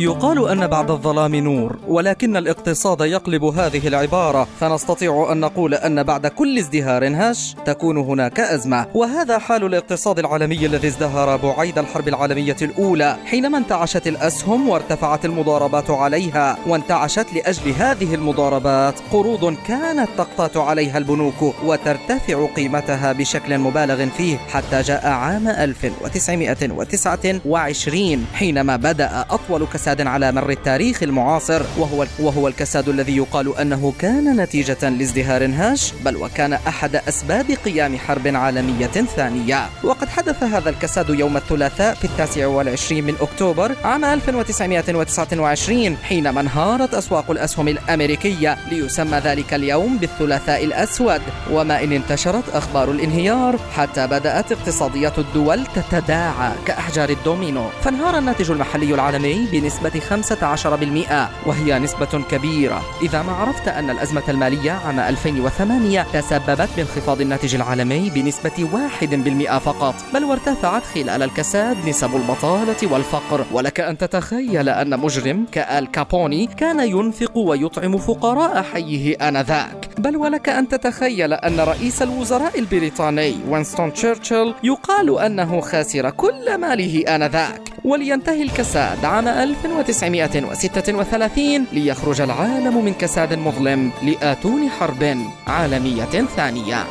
يقال أن بعد الظلام نور ولكن الاقتصاد يقلب هذه العبارة. فنستطيع أن نقول أن بعد كل ازدهار هش تكون هناك أزمة. وهذا حال الاقتصاد العالمي الذي ازدهر بعيد الحرب العالمية الأولى حينما انتعشت الأسهم وارتفعت المضاربات عليها. وانتعشت لأجل هذه المضاربات قروض كانت تقتات عليها البنوك وترتفع قيمتها بشكل مبالغ فيه حتى جاء عام 1929 حينما بدأ أطول كساد كساد على مر التاريخ المعاصر وهو وهو الكساد الذي يقال أنه كان نتيجة لازدهار هاش بل وكان أحد أسباب قيام حرب عالمية ثانية. وقد حدث هذا الكساد يوم الثلاثاء في التاسع والعشرين من أكتوبر عام 1929 حينما انهارت أسواق الأسهم الأمريكية ليسمى ذلك اليوم بالثلاثاء الأسود. وما إن انتشرت أخبار الانهيار حتى بدأت اقتصاديات الدول تتداعى كأحجار الدومينو. فانهار الناتج المحلي العالمي بنسبة بنسبة 15% وهي نسبة كبيرة. إذا ما عرفت أن الأزمة المالية عام 2008 تسببت بانخفاض الناتج العالمي بنسبة 1% فقط بل وارتفعت خلال الكساد نسب البطالة والفقر. ولك أن تتخيل أن مجرم كآل كابوني كان ينفق ويطعم فقراء حيه آنذاك. بل ولك أن تتخيل أن رئيس الوزراء البريطاني وينستون تشرشل يقال أنه خاسر كل ماله آنذاك. ولينتهي الكساد عام 1936 ليخرج العالم من كساد مظلم لآتون حرب عالمية ثانية.